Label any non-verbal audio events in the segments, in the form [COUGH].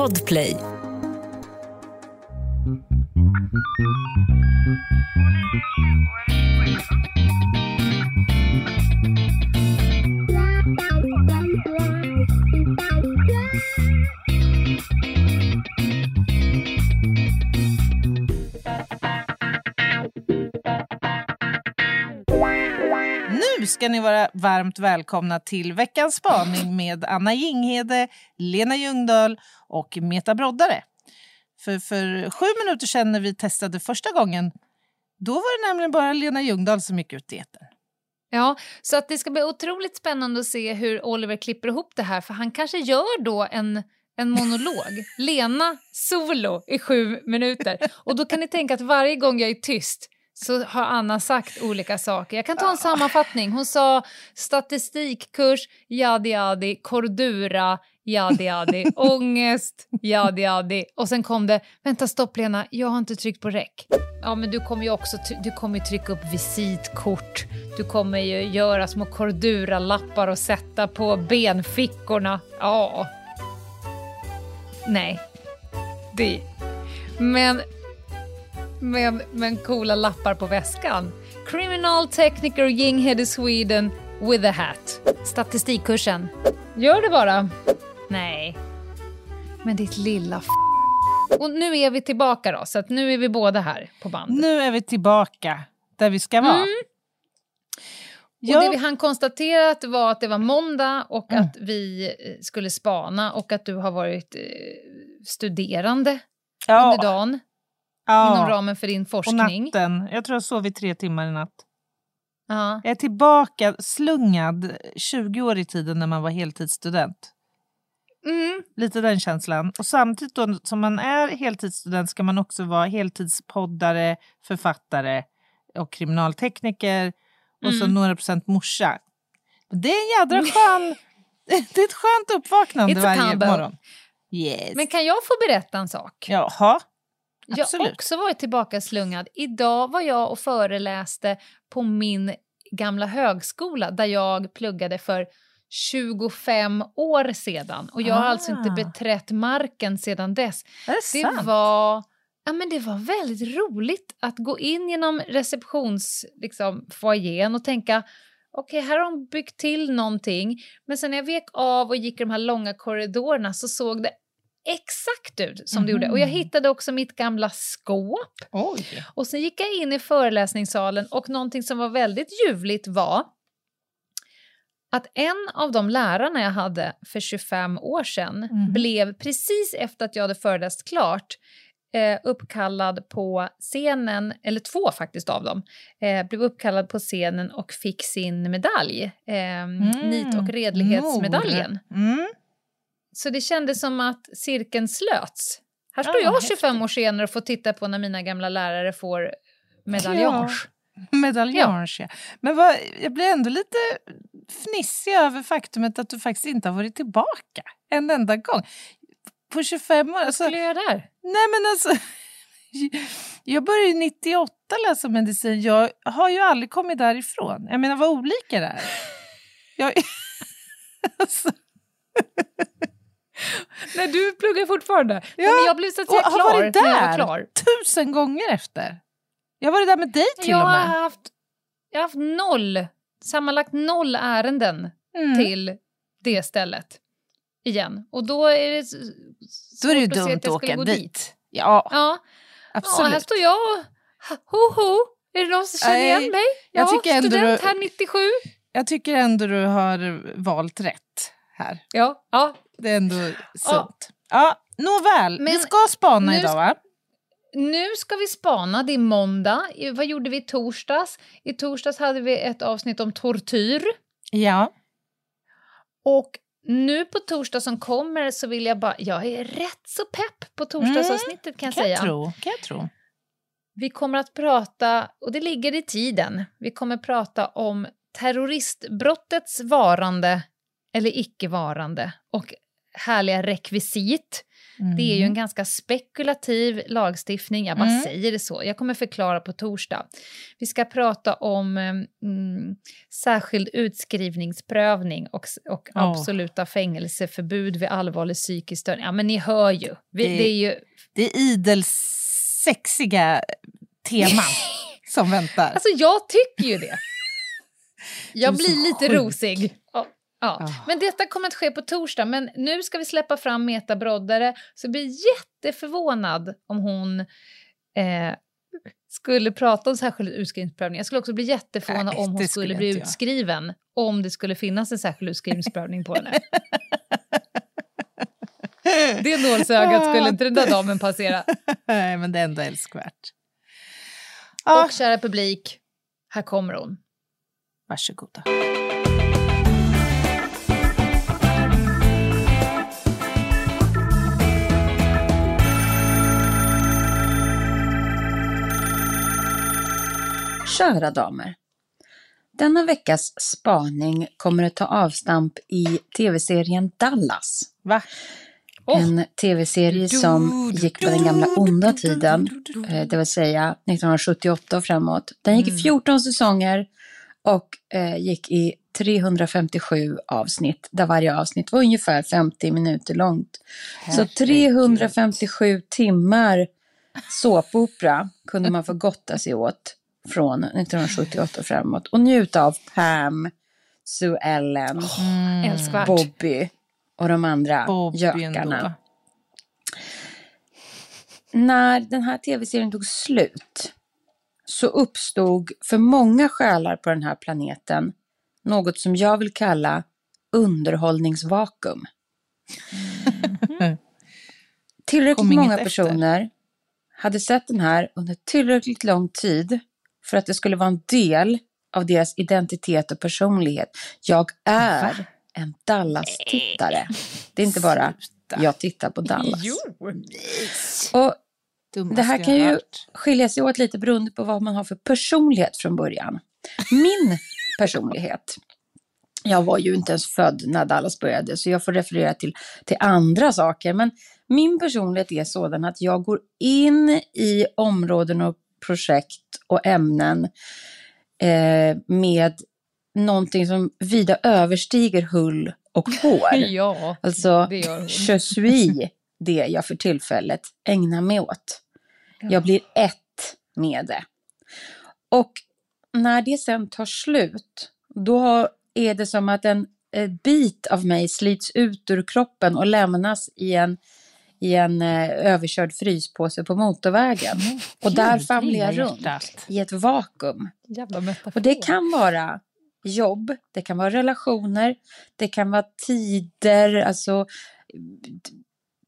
Podplay. Ska ni vara varmt välkomna till veckans spaning med Anna Jinghede, Lena Ljungdahl och Meta Broddare. För, för sju minuter sedan när vi testade första gången, då var det nämligen bara Lena Ljungdahl som gick ut i etern. Ja, så att det ska bli otroligt spännande att se hur Oliver klipper ihop det här för han kanske gör då en, en monolog, [LAUGHS] Lena solo i sju minuter. Och då kan ni tänka att varje gång jag är tyst så har Anna sagt olika saker. Jag kan ta en sammanfattning. Hon sa statistikkurs, jadi jadi, kordura, jadi jadi, [LAUGHS] ångest, jadi jadi. Och sen kom det, vänta stopp Lena, jag har inte tryckt på räck. Ja men du kommer ju också du kommer ju trycka upp visitkort, du kommer ju göra små kordura-lappar och sätta på benfickorna. Ja. Nej. Det... Men men, men coola lappar på väskan. Criminal Techniker Ginghede Sweden with a hat. Statistikkursen. Gör det bara. Nej. Men ditt lilla f... Och nu är vi tillbaka då, så att nu är vi båda här på band. Nu är vi tillbaka där vi ska vara. Mm. Och det vi hann konstatera var att det var måndag och Mm. att vi eh, skulle spana och att du har varit eh, studerande under dagen ja. inom ramen för din och forskning. natten. Jag tror jag sov i tre timmar i natt. Ja. Jag är tillbaka slungad 20 år i tiden när man var heltidsstudent. Mm. Lite den känslan. Och samtidigt då som man är heltidsstudent ska man också vara heltidspoddare, författare och kriminaltekniker och så Mm. några procent morsa. Det är en jädra skön... [LAUGHS] det är ett skönt uppvaknande varje combo. morgon. Yes. Men kan jag få berätta en sak? Jaha, Jag har också varit tillbaka slungad. Idag var jag och föreläste på min gamla högskola där jag pluggade för 25 år sedan. Och jag har alltså inte Ah. beträtt marken sedan dess. det Det var, ja, men det var väldigt roligt att gå in genom receptions liksom, foajén och tänka okej, här har de byggt till någonting. Men sen när jag vek av och gick i de här långa korridorerna så såg det exakt ut som det gjorde. Och jag Mhm. hittade också mitt gamla skåp. Oj. Och sen gick jag in i föreläsningssalen och någonting som var väldigt ljuvligt var att en av de lärarna jag hade för 25 år sedan Mhm. blev precis efter att jag hade föreläst klart eh, uppkallad på scenen, eller två faktiskt av dem, eh, blev uppkallad på scenen och fick sin medalj, eh, nit och redlighetsmedaljen. Mor. Mm. Så det kändes som att cirkeln slöts. Här står Ja, jag häftigt. 25 år senare och får titta på när mina gamla lärare får medaljonge. Medaljonge. Ja. Men vad, jag blir ändå lite fnissig över faktumet att du faktiskt inte har varit tillbaka en enda gång. På 25 år. Vad Alltså, skulle jag göra där? nej men alltså, [LAUGHS] jag började ju 98 läsa medicin. Jag har ju aldrig kommit därifrån. Jag menar vad olika det är. Jag, [LAUGHS] alltså, [LAUGHS] Nej, du pluggar fortfarande. Ja, Nej, men jag blev så att säga och har klar varit när jag var där. klar. tusen gånger efter. Jag har varit där med dig till Jag och har, med. haft, jag har haft noll, sammanlagt noll ärenden Mm. till det stället igen. Och då är det Då är det ju dumt att att jag åka gå dit. Ja, Ja, ja, absolut. här står jag och ho ho. Är det någon som känner igen mig? jag Ja, tycker ändå student du- här 97. Jag tycker ändå du har valt rätt här. Ja, ja. Det är ändå sunt. Ja, nåväl. vi Men ska spana nu idag va? Nu ska vi spana, det är måndag. I- Vad gjorde vi i torsdags? I torsdags hade vi ett avsnitt om tortyr. Ja. Och nu på torsdag som kommer så vill jag bara... Jag är rätt så pepp på torsdagsavsnittet kan jag Kan säga. jag tro. Kan jag tro. Vi kommer att prata, och det ligger i tiden, vi kommer prata om terroristbrottets varande eller icke-varande och härliga rekvisit. Det är ju en ganska spekulativ lagstiftning, jag bara Mm. säger det så. Jag kommer förklara på torsdag. Vi ska prata om eh, mm, särskild utskrivningsprövning och, och Åh. absoluta fängelseförbud vid allvarlig psykisk störning. Ja, men ni hör ju. Vi, Det- det är ju Det är idel sexiga teman som väntar. [LAUGHS] Alltså jag tycker ju det. [LAUGHS] Jag blir lite sjuk. rosig. Ja. Ja. Ah. Men detta kommer att ske på torsdag. Men nu ska vi släppa fram Meta Broddare. Så jag blir jätteförvånad om hon eh, skulle prata om särskild utskrivningsprövning. Jag skulle också bli jätteförvånad om hon skulle skulle bli inte jag. utskriven. Om det skulle finnas en särskild utskrivningsprövning på henne. [LAUGHS] Det nålsögat skulle inte den där damen passera. Nej, men det är ändå älskvärt. Och kära publik, här kommer hon. varsågoda. Kära damer. Denna veckas spaning kommer att ta avstamp i tv-serien Dallas. Va? Åh. En tv-serie som gick på den gamla onda tiden, eh, det vill säga 1978 och framåt. Den gick i 14 säsonger och eh, gick i 357 avsnitt, där varje avsnitt var ungefär 50 minuter långt. Så 357 timmar såpopera kunde man få gotta sig åt från 1978 och framåt och njuta av Pam, Sue Ellen, Älskvärt. Bobby och de andra Bobby gökarna. ändå. När den här tv-serien tog slut så uppstod för många själar på den här planeten något som jag vill kalla underhållningsvakuum. Tillräckligt många efter. personer hade sett den här under tillräckligt lång tid för att det skulle vara en del av deras identitet och personlighet. Jag är en Dallas-tittare. Det är inte bara jag tittar på Dallas. Jo. Och det här kan ju skilja sig åt lite beroende på vad man har för personlighet från början. Min personlighet, jag var ju inte ens född när Dallas började så jag får referera till, till andra saker. Men min personlighet är sådan att jag går in i områden och projekt och ämnen eh, med någonting som vida överstiger hull och [LAUGHS] hår. Ja, Alltså, det gör hon. je suis det jag för tillfället ägnar mig åt. Jag blir ett med det. Och när det sen tar slut, då är det som att en eh, bit av mig slits ut ur kroppen och lämnas i en, i en eh, överkörd fryspåse på motorvägen. Och där famlar jag runt i ett vakuum. Och det kan vara jobb, det kan vara relationer, det kan vara tider, alltså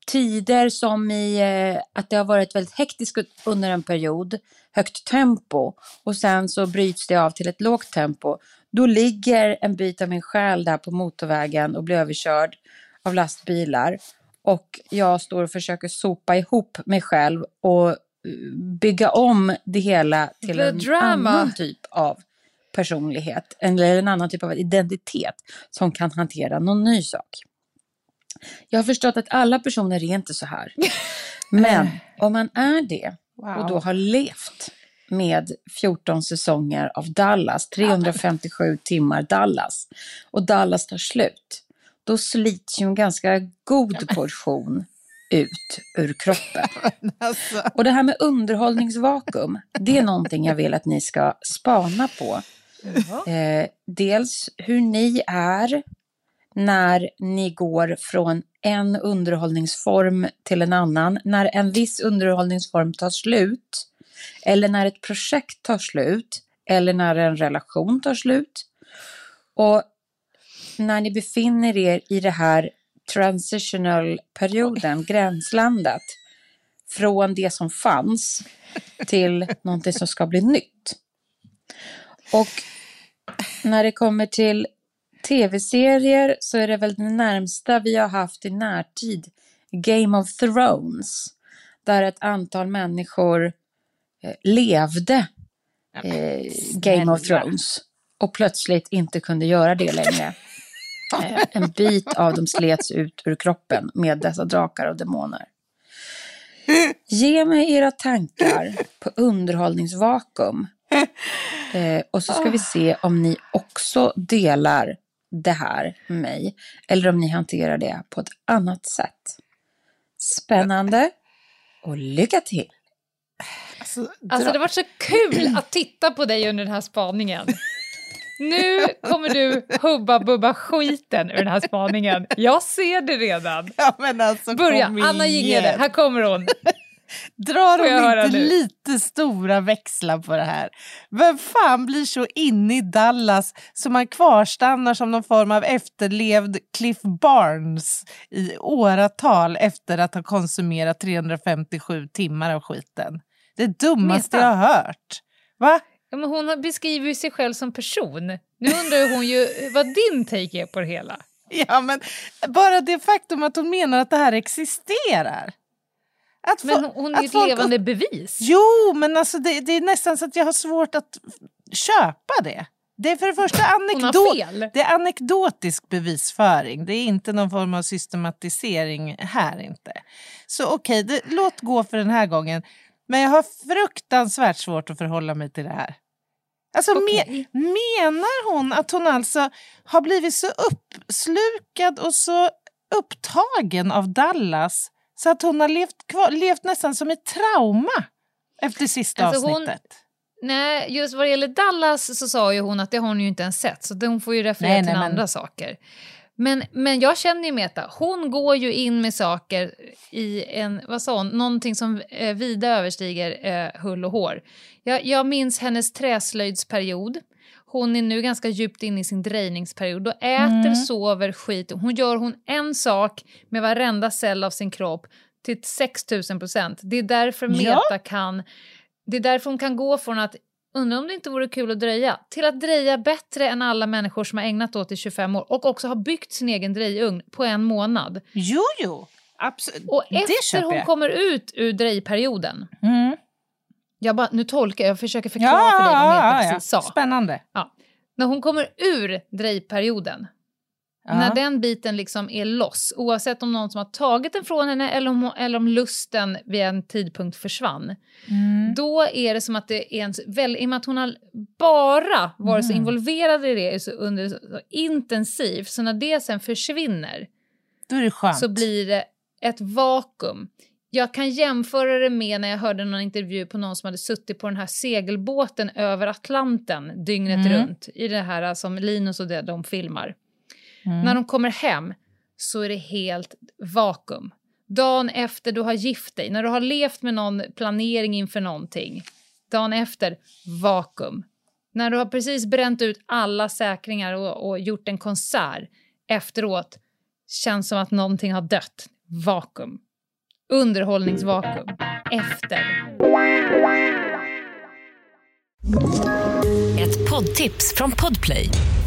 tider som i eh, att det har varit väldigt hektiskt under en period, högt tempo och sen så bryts det av till ett lågt tempo. Då ligger en bit av min själ där på motorvägen och blir överkörd av lastbilar och jag står och försöker sopa ihop mig själv och eh, bygga om det hela till The en drama. annan typ av personlighet eller en annan typ av identitet som kan hantera någon ny sak. Jag har förstått att alla personer är inte så här. [LAUGHS] Men om man är det och då har levt med 14 säsonger av Dallas, 357 timmar Dallas och Dallas tar slut, då slits ju en ganska god portion ut ur kroppen. [LAUGHS] Alltså, Och det här med underhållningsvakuum, det är någonting jag vill att ni ska spana på. Eh, dels hur ni är när ni går från en underhållningsform till en annan, när en viss underhållningsform tar slut, eller när ett projekt tar slut, eller när en relation tar slut. Och när ni befinner er i det här transitional perioden, gränslandet, från det som fanns till någonting som ska bli nytt. Och när det kommer till tv-serier så är det väl det närmsta vi har haft i närtid Game of Thrones. Där ett antal människor eh, levde eh, Game of. Thrones och plötsligt inte kunde göra det längre. Eh, en bit av dem slets ut ur kroppen med dessa drakar och demoner. Ge mig era tankar på underhållningsvakuum. Eh, och så ska vi se om ni också delar det här med mig. Eller om ni hanterar det på ett annat sätt. Spännande och lycka till! Alltså, alltså det har varit så kul att titta på dig under den här spaningen. Nu kommer du hubba bubba skiten ur den här spaningen. Jag ser det redan. Ja, men alltså, Börja, Anna Jinghede, här kommer hon. [LAUGHS] Drar hon inte lite stora växlar på det här? Vem fan blir så inne i Dallas som man kvarstannar som någon form av efterlevd Cliff Barnes i åratal efter att ha konsumerat 357 timmar av skiten? Det dummaste Meta. jag har hört. Va? Ja, men hon beskriver ju sig själv som person. Nu undrar hon ju vad din take är på det hela. Ja, men bara det faktum att hon menar att det här existerar. Att men hon är ett levande upp... bevis. Jo, men alltså det, det, är nästan så att jag har svårt att köpa det. Det är för det första anekdot, det är anekdotisk bevisföring. Det är inte någon form av systematisering här inte. Så okej, okay, låt gå för den här gången. Men jag har fruktansvärt svårt att förhålla mig till det här. Alltså, okay. me menar hon att hon alltså har blivit så uppslukad och så upptagen av Dallas så att hon har levt, kvar, levt nästan som ett trauma efter sista alltså avsnittet? Hon, nej, just vad det gäller Dallas så sa ju hon att det har hon ju inte ens sett så hon får ju referera nej, till nej, andra men... saker. Men, men jag känner ju Meta, hon går ju in med saker i en, vad sa hon, någonting som eh, vida överstiger eh, hull och hår. Jag, jag minns hennes träslöjdsperiod. Hon är nu ganska djupt inne i sin drejningsperiod och äter, mm. sover, skit. Hon gör hon en sak med varenda cell av sin kropp till 6000 procent. Det är därför Meta ja. kan... Det är därför hon kan gå från att Undrar om det inte vore kul att dröja. Till att dröja bättre än alla människor som har ägnat åt i 25 år och också har byggt sin egen drejugn på en månad. Jo, jo. Absolut. Och efter hon kommer ut ur drejperioden. Mm. Jag bara, nu tolkar jag, försöker förklara ja, för dig vad Meta ja, precis ja. sa. Spännande. Ja. När hon kommer ur drejperioden Ja. När den biten liksom är loss, oavsett om någon som har tagit den från henne eller om, eller om lusten vid en tidpunkt försvann. Mm. Då är det som att det är en, väl, i och med att hon har bara varit mm. så involverad i det så, under så, intensivt, så när det sen försvinner Då är det skönt. så blir det ett vakuum. Jag kan jämföra det med när jag hörde någon intervju på någon som hade suttit på den här segelbåten över Atlanten dygnet mm. runt i det här som Linus och det de filmar. Mm. När de kommer hem så är det helt vakuum. Dagen efter du har gift dig, när du har levt med någon planering inför någonting. Dagen efter, vakuum. När du har precis bränt ut alla säkringar och, och gjort en konsert efteråt känns som att någonting har dött. Vakuum. Underhållningsvakuum. Efter. Ett poddtips från Podplay.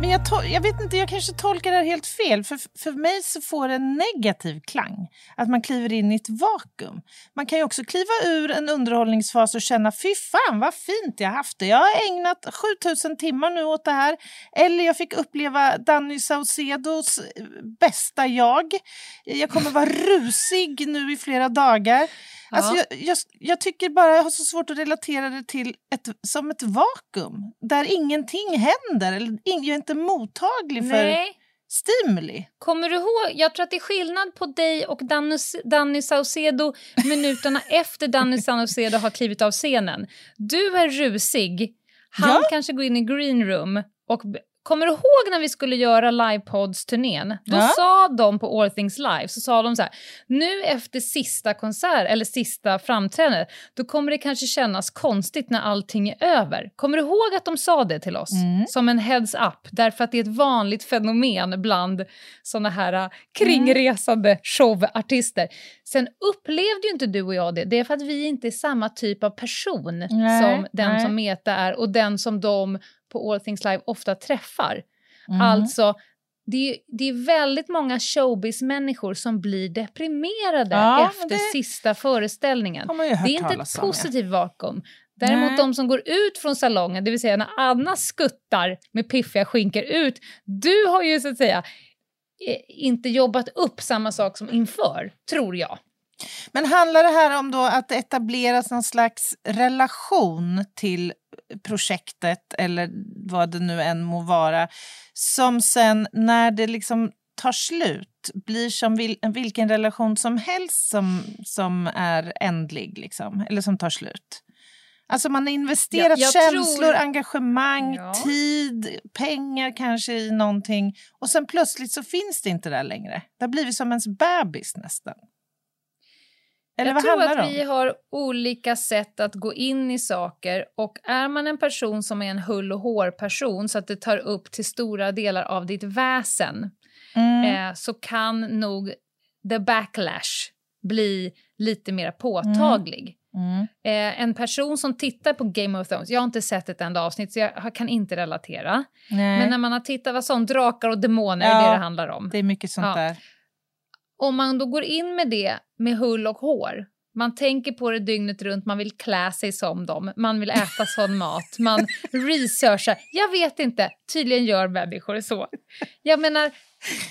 Men jag, jag, vet inte, jag kanske tolkar det här helt fel. För, för mig så får det en negativ klang. Att man kliver in i ett vakuum. Man kan ju också kliva ur en underhållningsfas och känna fy fan vad fint jag haft det. Jag har ägnat 7000 timmar nu åt det här. Eller jag fick uppleva Danny Saucedos eh, bästa jag. Jag kommer vara [LAUGHS] rusig nu i flera dagar. Alltså jag, jag, jag, tycker bara jag har så svårt att relatera det till ett, som ett vakuum där ingenting händer. Eller, jag är inte mottaglig för Nej. stimuli. Kommer du ihåg? Jag tror att det är skillnad på dig och Danny, Danny Saucedo minuterna [LAUGHS] efter Danny Saucedo har klivit av scenen. Du är rusig. Han ja. kanske går in i green room och kommer du ihåg när vi skulle göra livepods-turnén? Då Ja. sa de på All Things Live, så sa de så här, nu efter sista konsert eller sista framträdandet, då kommer det kanske kännas konstigt när allting är över. Kommer du ihåg att de sa det till oss? Mm. Som en heads up, därför att det är ett vanligt fenomen bland såna här äh, kringresande showartister. Sen upplevde ju inte du och jag det, det är för att vi inte är samma typ av person Nej, som den nej. som Meta är och den som de på All Things Live ofta träffar. Mm. Alltså, det är, det är väldigt många showbiz-människor som blir deprimerade Ja, efter det sista föreställningen. Det är inte ett positivt vakuum. Däremot Nej. de som går ut från salongen, det vill säga när Anna skuttar med piffiga skinkor ut, du har ju så att säga eh, inte jobbat upp samma sak som inför, tror jag. Men handlar det här om då att det etableras någon slags relation till projektet eller vad det nu än må vara som sen när det liksom tar slut blir som vil, vilken relation som helst som, som är ändlig liksom, eller som tar slut? Alltså man har investerat Ja, känslor, tror- engagemang, Ja. tid, pengar kanske i någonting och sen plötsligt så finns det inte där längre. Det har blivit som ens bebis nästan. Eller jag tror det att vi har olika sätt att gå in i saker och är man en person som är en hull och hår-person så att det tar upp till stora delar av ditt väsen Mm. eh, så kan nog the backlash bli lite mer påtaglig. Mm. Eh, en person som tittar på Game of Thrones, jag har inte sett ett enda avsnitt så jag kan inte relatera. Nej, Men när man har tittat, vad sånt, drakar och demoner, Ja. är det det handlar om. det är mycket sånt Ja. där. Om man då går in med det med hull och hår, man tänker på det dygnet runt, man vill klä sig som dem, man vill äta [LAUGHS] sån mat, man researchar. Jag vet inte, tydligen gör människor så. Jag menar,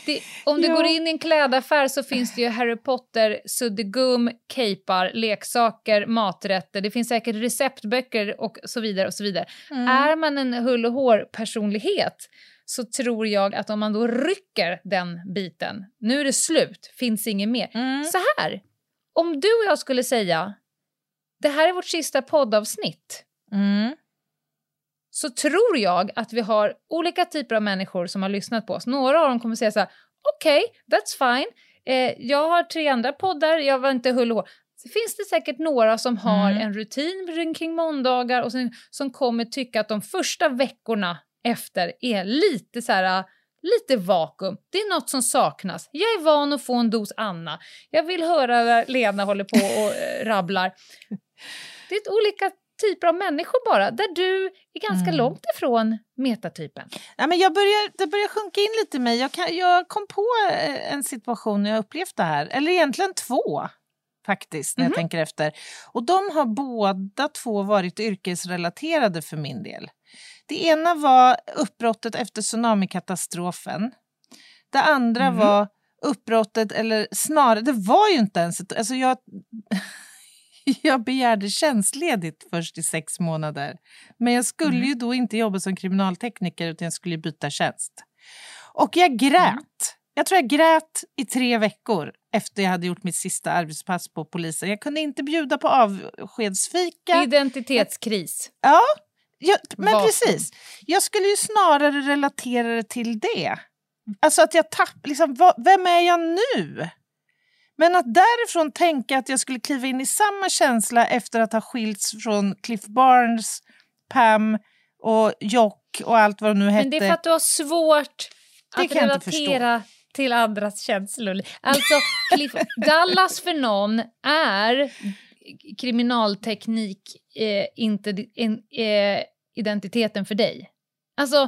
det, om du Ja. går in i en klädaffär så finns det ju Harry Potter, suddgum, kejpar, leksaker, maträtter, det finns säkert receptböcker och så vidare. och så vidare. Mm. Är man en hull och hår-personlighet så tror jag att om man då rycker den biten, nu är det slut, finns inget mer. Mm. Så här, om du och jag skulle säga det här är vårt sista poddavsnitt Mm. så tror jag att vi har olika typer av människor som har lyssnat på oss. Några av dem kommer säga så här, okej, that's fine. Eh, jag har tre andra poddar, jag var inte hull och hår. Så finns det säkert några som har Mm. en rutin kring måndagar och som, som kommer tycka att de första veckorna efter är lite så här lite vakuum. Det är något som saknas. Jag är van att få en dos Anna. Jag vill höra när Lena håller på och eh, [LAUGHS] rabblar. Det är olika typer av människor bara, där du är ganska Mm. långt ifrån metatypen. Ja, men jag börjar, det börjar sjunka in lite i mig. Jag, kan, jag kom på eh, en situation när jag upplevt det här, eller egentligen två faktiskt, när jag tänker efter. Och de har båda två varit yrkesrelaterade för min del. Det ena var uppbrottet efter tsunamikatastrofen. Det andra Mhm. var uppbrottet, eller snarare, det var ju inte ens ett... Alltså jag, [LAUGHS] jag begärde tjänstledigt först i sex månader. Men jag skulle Mm. ju då inte jobba som kriminaltekniker utan jag skulle byta tjänst. Och jag grät. Mm. Jag tror jag grät i tre veckor efter jag hade gjort mitt sista arbetspass på polisen. Jag kunde inte bjuda på avskedsfika. Identitetskris. Ja, jag, men Vakuum. precis. Jag skulle ju snarare relatera det till det. Alltså att jag tapp, liksom, vad, vem är jag nu? Men att därifrån tänka att jag skulle kliva in i samma känsla efter att ha skilts från Cliff Barnes, Pam och Jock och allt vad de nu hette. Men det är för att du har svårt Det att relatera till andras känslor. Alltså, Cliff, Dallas för någon är kriminalteknik eh, inte in, eh, identiteten för dig. Alltså,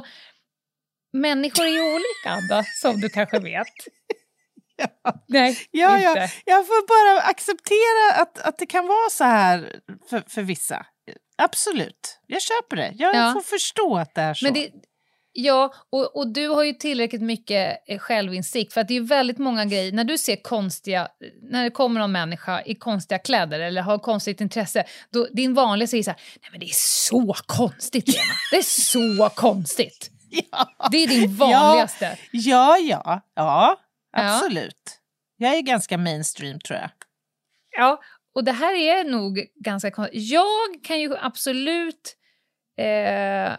människor är ju olika, Anna, som du kanske vet. [LAUGHS] Ja. Nej, Ja, inte. ja, jag får bara acceptera att, att det kan vara så här för, för vissa. Absolut, jag köper det. Jag Ja. får förstå att det är så. Men det, ja, och, och du har ju tillräckligt mycket eh, självinsikt för att det är ju väldigt många grejer, när du ser konstiga, när det kommer någon människa i konstiga kläder eller har konstigt intresse, då din vanliga säger så här, nej men det är så konstigt Lena, det är så konstigt. [LAUGHS] ja. Det är din vanligaste. Ja, ja, ja, Ja. absolut. Jag är ganska mainstream tror jag. Ja, och det här är nog ganska konstigt. Jag kan ju absolut eh,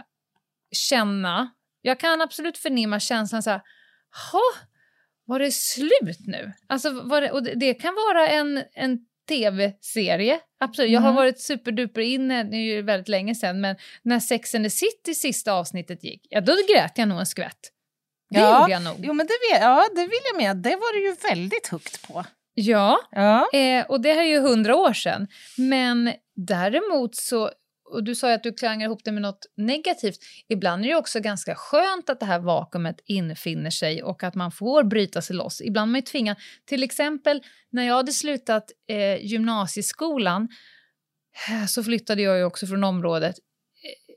känna Jag kan absolut förnimma känslan så här, ha, var det slut nu? Alltså, det, och det, det kan vara en, en tv-serie, absolut. Jag har Mm. varit superduper inne, det är ju väldigt länge sedan, men när Sex and the City sista avsnittet gick, ja då grät jag nog en skvätt. Det Ja, gjorde jag nog. Jo, men det, ja, det vill jag med. Det var du ju väldigt högt på. Ja, Ja. Eh, och det här är ju hundra år sedan. Men däremot så, och du sa ju att du klangar ihop det med något negativt, ibland är det också ganska skönt att det här vakuumet infinner sig och att man får bryta sig loss. Ibland är man ju tvingad, till exempel när jag hade slutat eh, gymnasieskolan eh, så flyttade jag ju också från området. Eh,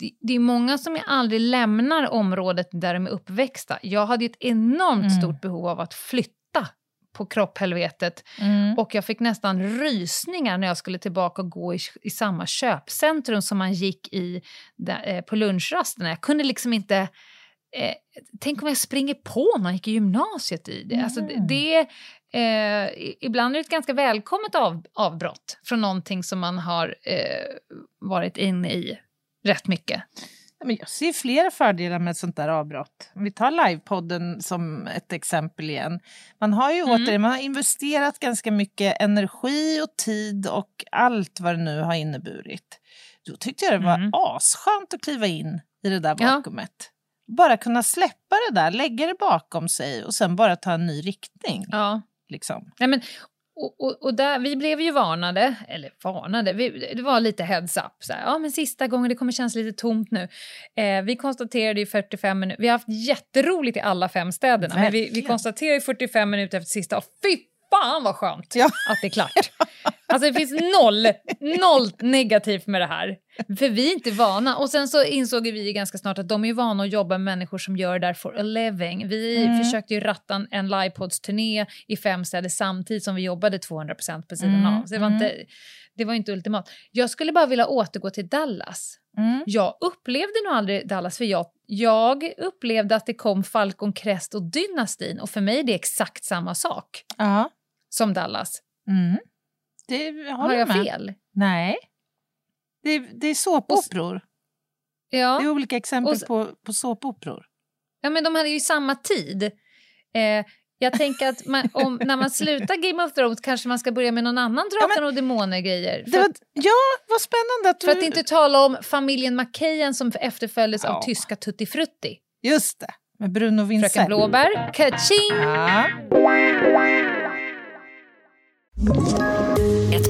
Det, det är många som aldrig lämnar området där de är uppväxta. Jag hade ett enormt Mm. stort behov av att flytta på kropphelvetet Mm. och jag fick nästan rysningar när jag skulle tillbaka och gå i, i samma köpcentrum som man gick i där, eh, på lunchrasterna. Jag kunde liksom inte... Eh, tänk om jag springer på man gick i gymnasiet i det. Alltså, det, Mm. det eh, ibland är det ett ganska välkommet av, avbrott från någonting som man har eh, varit inne i rätt mycket. Ja, Men jag ser flera fördelar med ett sånt där avbrott. Om vi tar livepodden som ett exempel igen. Man har ju Mm. återigen man har investerat ganska mycket energi och tid och allt vad det nu har inneburit. Då tyckte jag det var Mm. asskönt att kliva in i det där Ja. vakuumet. Bara kunna släppa det där, lägga det bakom sig och sen bara ta en ny riktning. Ja. Liksom. Nej, men, och, och, och där, vi blev ju varnade, eller varnade, vi, det var lite heads up. Så här, ja, men sista gången, det kommer kännas lite tomt nu. Eh, vi konstaterade i 45 minuter, vi har haft jätteroligt i alla fem städerna, men vi, vi Verkligen. konstaterade i 45 minuter efter sista, och fy fan vad skönt Ja. att det är klart. [LAUGHS] Alltså det finns noll, noll negativt med det här. För vi är inte vana. Och sen så insåg vi ganska snart att de är vana att jobba med människor som gör det där for a living. Vi Mm. försökte ju ratta en, livepods-turné i fem städer samtidigt som vi jobbade 200% på sidan Mm, av. Så det var, mm. inte, det var inte ultimat. Jag skulle bara vilja återgå till Dallas. Mm. Jag upplevde nog aldrig Dallas, för jag, jag upplevde att det kom Falcon Crest och Dynastin och för mig är det exakt samma sak Ja. som Dallas. Mm. Det Har håller jag med. fel? Nej. Det är, det är såpoperor. Ja. Det är olika exempel Och på, på såpoperor. Ja, men de hade ju samma tid. Eh, jag tänker att man, om, när man slutar Game of Thrones kanske man ska börja med någon annan Ja, Drakar och Demoner-grejer. Ja, vad spännande att du... för att inte tala om familjen Macahan som efterföljdes Ja. av tyska Tutti Frutti. Just det, med Bruno Vincent. Fröken Blåbär, Kaching! Ja.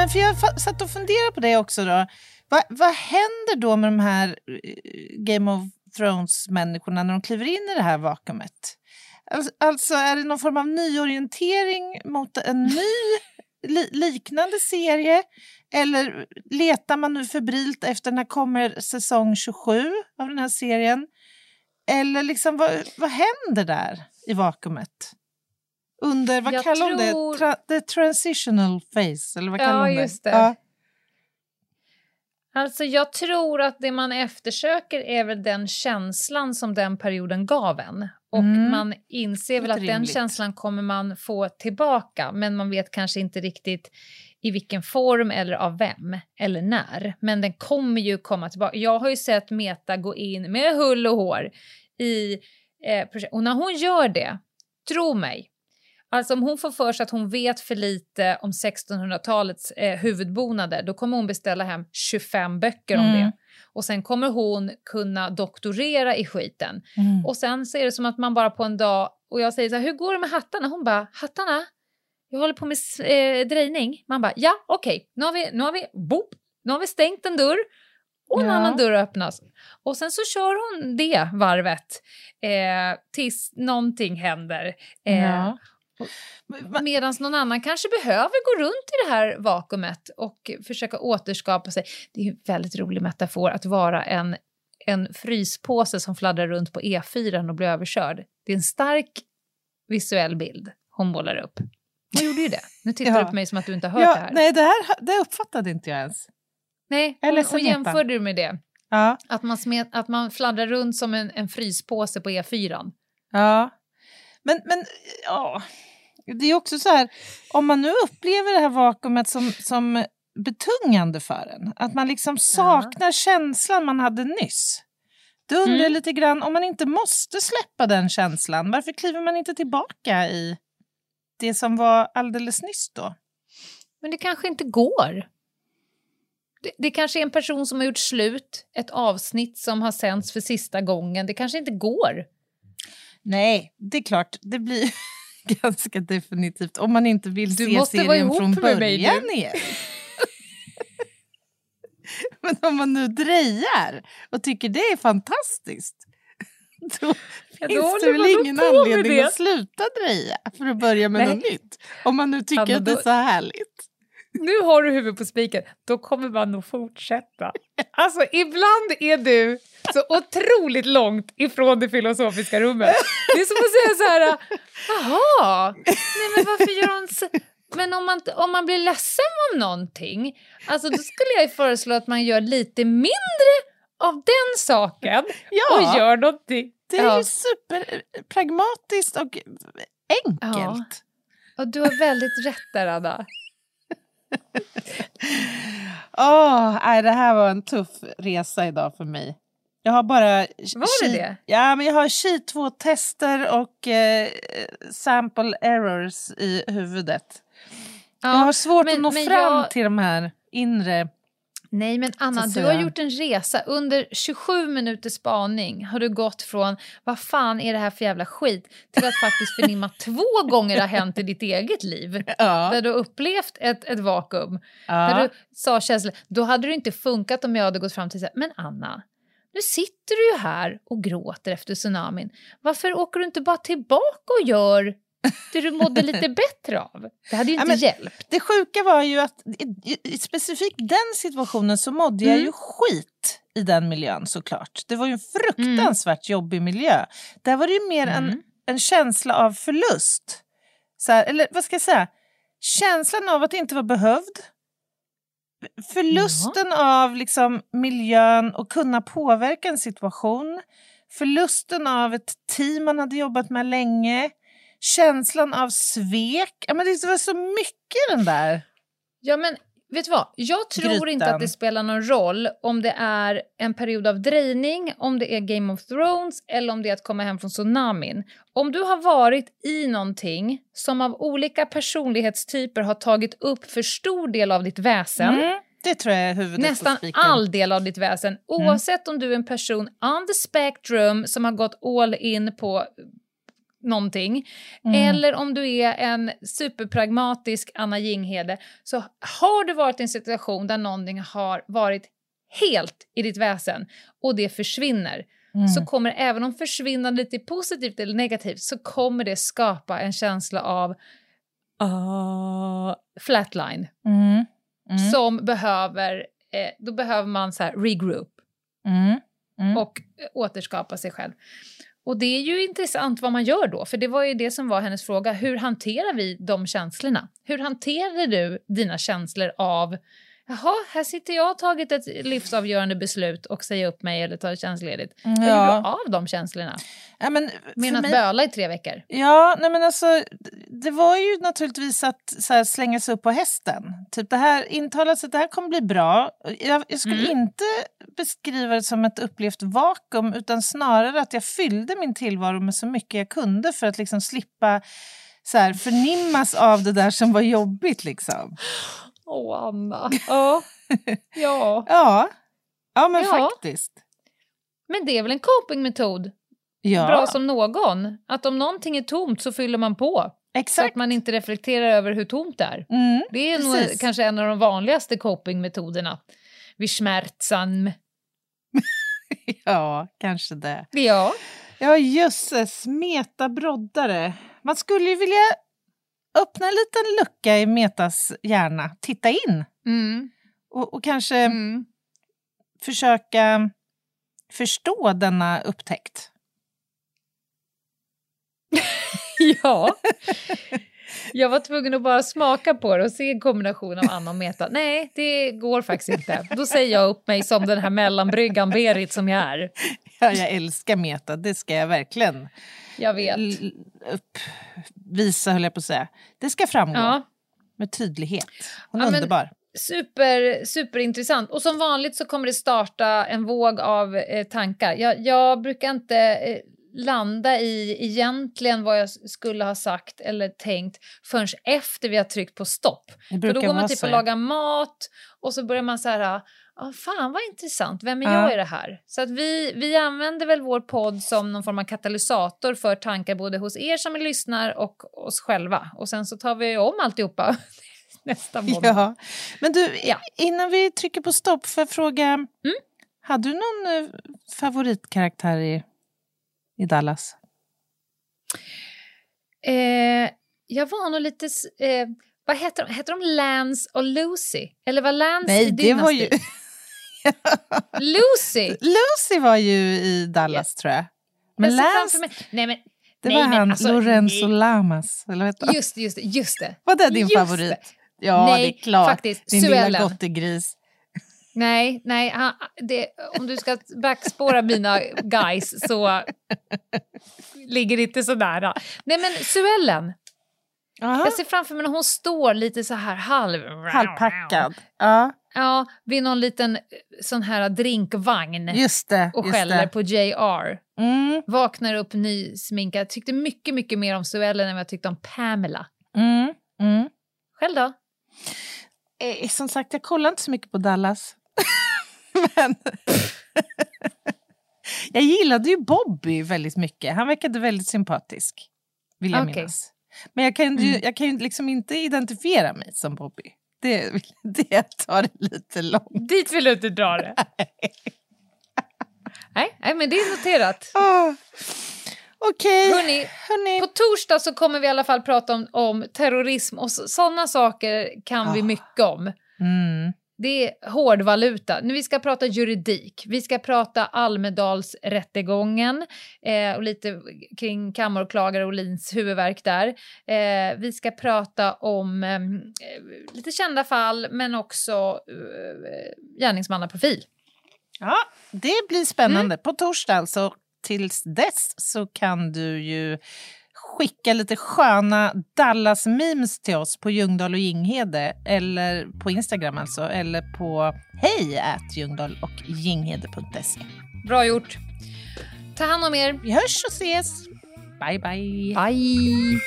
Men för jag satt och funderade på det också. då. Va, vad händer då med de här eh, Game of Thrones-människorna när de kliver in i det här vakuumet? Alltså, alltså är det någon form av nyorientering mot en ny [LAUGHS] li, liknande serie? Eller letar man nu febrilt efter när kommer säsong 27 av den här serien? Eller liksom, vad, vad händer där i vakuumet? Under, vad Jag kallar de det? tror- Tra, the transitional phase? Eller vad Ja, kallar de det? det. Ja. Alltså jag tror att det man eftersöker är väl den känslan som den perioden gav en. Och Mm. man inser väl att den rimligt. känslan kommer man få tillbaka men man vet kanske inte riktigt i vilken form eller av vem eller när. Men den kommer ju komma tillbaka. Jag har ju sett Meta gå in med hull och hår i eh, projekt. Och när hon gör det, tro mig, Alltså om hon får för sig att hon vet för lite om 1600-talets eh, huvudbonader, då kommer hon beställa hem 25 böcker om Mm. det. Och sen kommer hon kunna doktorera i skiten. Mm. Och sen så är det som att man bara på en dag, och jag säger så här, hur går det med hattarna? Hon bara, hattarna? Jag håller på med eh, drejning. Man bara, ja okej, nu har vi, nu har vi, boop, nu har vi stängt en dörr. Och en Ja. annan dörr öppnas. Och sen så kör hon det varvet eh, tills någonting händer. Eh, Ja. Medan någon annan kanske behöver gå runt i det här vakuumet och försöka återskapa sig. Det är en väldigt rolig metafor att vara en, en fryspåse som fladdrar runt på E4 och blir överkörd. Det är en stark visuell bild hon målar upp. Hon gjorde ju det. Nu tittar [LAUGHS] Ja. du på mig som att du inte har hört Ja, det här. nej, det här det uppfattade inte jag ens. Nej, hon, hon Jeppe. jämförde med det. Ja. Att man, smet, att man fladdrar runt som en, en fryspåse på E4. Ja. Men, men ja, det är också så här, om man nu upplever det här vakuumet som, som betungande för en, att man liksom saknar känslan man hade nyss. Då undrar jag Mm. lite grann, om man inte måste släppa den känslan, varför kliver man inte tillbaka i det som var alldeles nyss då? Men det kanske inte går. Det, det kanske är en person som har gjort slut, ett avsnitt som har sänds för sista gången. Det kanske inte går. Nej, det är klart, det blir [LAUGHS] [LAUGHS] ganska definitivt om man inte vill Du se måste vara serien från med mig början igen. [LAUGHS] Men om man nu drejar och tycker det är fantastiskt [LAUGHS] då Ja, då finns det väl ingen anledning att sluta dreja för att börja med Nej. något nytt. Om man nu tycker Ja, men att det är då- så härligt. Nu har du huvudet på spiken. Då kommer man nog fortsätta. Alltså, ibland är du så otroligt långt ifrån det filosofiska rummet. Det är som att säga så här, jaha, nej men varför gör hon så? Men om man, om man blir ledsen av någonting, alltså då skulle jag föreslå att man gör lite mindre av den saken Ja. och gör någonting. Det är ja. ju superpragmatiskt och enkelt. Och du har väldigt rätt där, Anna. [LAUGHS] Åh, nej, det här var en tuff resa idag för mig. Jag har bara... Var det det? Ja, men jag har Qi2-tester och eh, sample errors i huvudet. Ja, jag har svårt men- att nå fram jag- till de här inre... Nej, men Anna, du har gjort en resa. Under 27 minuters spaning har du gått från vad fan är det här för jävla skit till att faktiskt förnimma [LAUGHS] två gånger det har hänt i ditt eget liv. Ja. Där du har upplevt ett, ett vakuum. Där ja. du sa känslor. Då hade det inte funkat om jag hade gått fram till så här, men Anna, nu sitter du ju här och gråter efter tsunamin. Varför åker du inte bara tillbaka och gör det du mådde lite [LAUGHS] bättre av? Det hade ju Ja, inte men- hjälpt. Det sjuka var ju att i, i, i specifikt den situationen så mådde jag Mm. ju skit i den miljön såklart. Det var ju en fruktansvärt jobbig miljö. Där var det ju mer en, Mm. en känsla av förlust. Så här, eller vad ska jag säga? Känslan av att inte vara behövd. Förlusten av liksom miljön och kunna påverka en situation. Förlusten av ett team man hade jobbat med länge. Känslan av svek. Ja, men det var så mycket den där. Ja, men vet du vad? Jag tror Grytan. inte att det spelar någon roll om det är en period av drejning, om det är Game of Thrones eller om det är att komma hem från tsunamin. Om du har varit i någonting som av olika personlighetstyper har tagit upp för stor del av ditt väsen, Mm, det tror jag är huvudet nästan all del av ditt väsen, oavsett om du är en person on the spectrum som har gått all in på någonting, Mm. eller om du är en superpragmatisk Anna Jinghede, så har du varit i en situation där någonting har varit helt i ditt väsen och det försvinner, Mm. så kommer även om försvinnandet är positivt eller negativt, så kommer det skapa en känsla av uh, flatline Mm. Mm. som behöver, eh, då behöver man så här regroup Mm. Mm. och eh, återskapa sig själv. Och det är ju intressant vad man gör då, för det var ju det som var hennes fråga. Hur hanterar vi de känslorna? Hur hanterar du dina känslor av Jaha, här sitter jag och har tagit ett livsavgörande beslut och säger upp mig eller tar tjänstledigt. Hur gör Ja. du av de känslorna? Ja, men för att mig- böla i tre veckor? Ja, nej men alltså, det var ju naturligtvis att här, slänga sig upp på hästen. Typ det här intalat sig att det här kommer bli bra. Jag, jag skulle Mm. inte beskriva det som ett upplevt vakuum utan snarare att jag fyllde min tillvaro med så mycket jag kunde för att liksom slippa så här, förnimmas av det där som var jobbigt. Liksom. Åh, Anna. [LAUGHS] Ja. ja. Ja, ja men Ja. faktiskt. Men det är väl en copingmetod? Ja, Bra som någon. Att om någonting är tomt så fyller man på. Så exakt. att man inte reflekterar över hur tomt det är. Mm, Det är nog kanske en av de vanligaste copingmetoderna. Vid smärtsam. [LAUGHS] Ja, kanske det. Ja. Ja, jösses, metabroddare. Man skulle ju vilja öppna en liten lucka i Metas hjärna. Titta in Mm. och, och kanske Mm. försöka förstå denna upptäckt. [LAUGHS] Ja. Jag var tvungen att bara smaka på det och se en kombination av Anna och Meta. Nej, det går faktiskt inte. Då säger jag upp mig som den här mellanbryggan Berit som jag är. Ja, jag älskar Meta, det ska jag verkligen Jag vet. uppvisa, höll jag på att säga. Det ska framgå Ja, med tydlighet. Hon är Ja, underbar. super, superintressant. Och som vanligt så kommer det starta en våg av eh, tankar. Jag, jag brukar inte eh, landa i egentligen vad jag skulle ha sagt eller tänkt förrän efter vi har tryckt på stopp. För då går man typ och lagar mat och så börjar man så här, ah, fan vad intressant, vem är Ja. jag i det här? Så att vi, vi använder väl vår podd som någon form av katalysator för tankar både hos er som lyssnar och oss själva. Och sen så tar vi om alltihopa [LAUGHS] nästa måndag. Ja. Men du, Ja. innan vi trycker på stopp, jag fråga, Mm? hade du någon eh, favoritkaraktär i, i Dallas? Eh, jag var nog lite... Eh, vad heter de? Heter de Lance och Lucy? Eller var Lance Nej, i det var ju... [LAUGHS] Lucy! Lucy var ju i Dallas, tror jag. Men Jag Lance, Nej, men, det nej, var men han, alltså, Lorenzo nej. Lamas. Eller vet du? Just det, just det, just det. Var det din Just favorit? det. Ja, Nej, det är klart. faktiskt. Din lilla Suellen. gottegris. Nej, nej han, det, om du ska backspåra mina guys så ligger det inte så nära. Nej, men Suellen. Aha. Jag ser framför mig när hon står lite så här halv... Halvpackad. Ja, Ja, vid någon liten eh, sån här drinkvagn just det. och skäller på JR. Mm, Vaknar upp nysminkad. Tyckte mycket, mycket mer om Suellen än vad jag tyckte om Pamela. mm, mm. Själv då? Eh, som sagt, jag kollar inte så mycket på Dallas. Men jag gillade ju Bobby väldigt mycket. Han verkade väldigt sympatisk, vill jag Okej. minnas. Men jag kan ju, Mm. jag kan ju liksom inte identifiera mig som Bobby. Det, det tar det lite långt. Dit vill du inte dra det. [LAUGHS] nej, nej, men det är noterat. Oh. Okej, Hörni, hörni. på torsdag så kommer vi i alla fall prata om, om terrorism och sådana saker kan vi Ah. mycket om. Mm. Det är hårdvaluta. Nu vi ska prata juridik. Vi ska prata Almedalsrättegången eh, och lite kring kammaråklagare Olins huvudverk där. Eh, vi ska prata om eh, lite kända fall men också eh, gärningsmannaprofil. Ja, det blir spännande. På torsdag alltså. Tills dess så kan du ju skicka lite sköna Dallas-memes till oss på Ljungdahl och Ginghede eller på Instagram alltså, eller på hej och ginghede.se. Bra gjort. Ta hand om er. Vi hörs och ses. Bye, bye. Bye!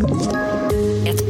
Ett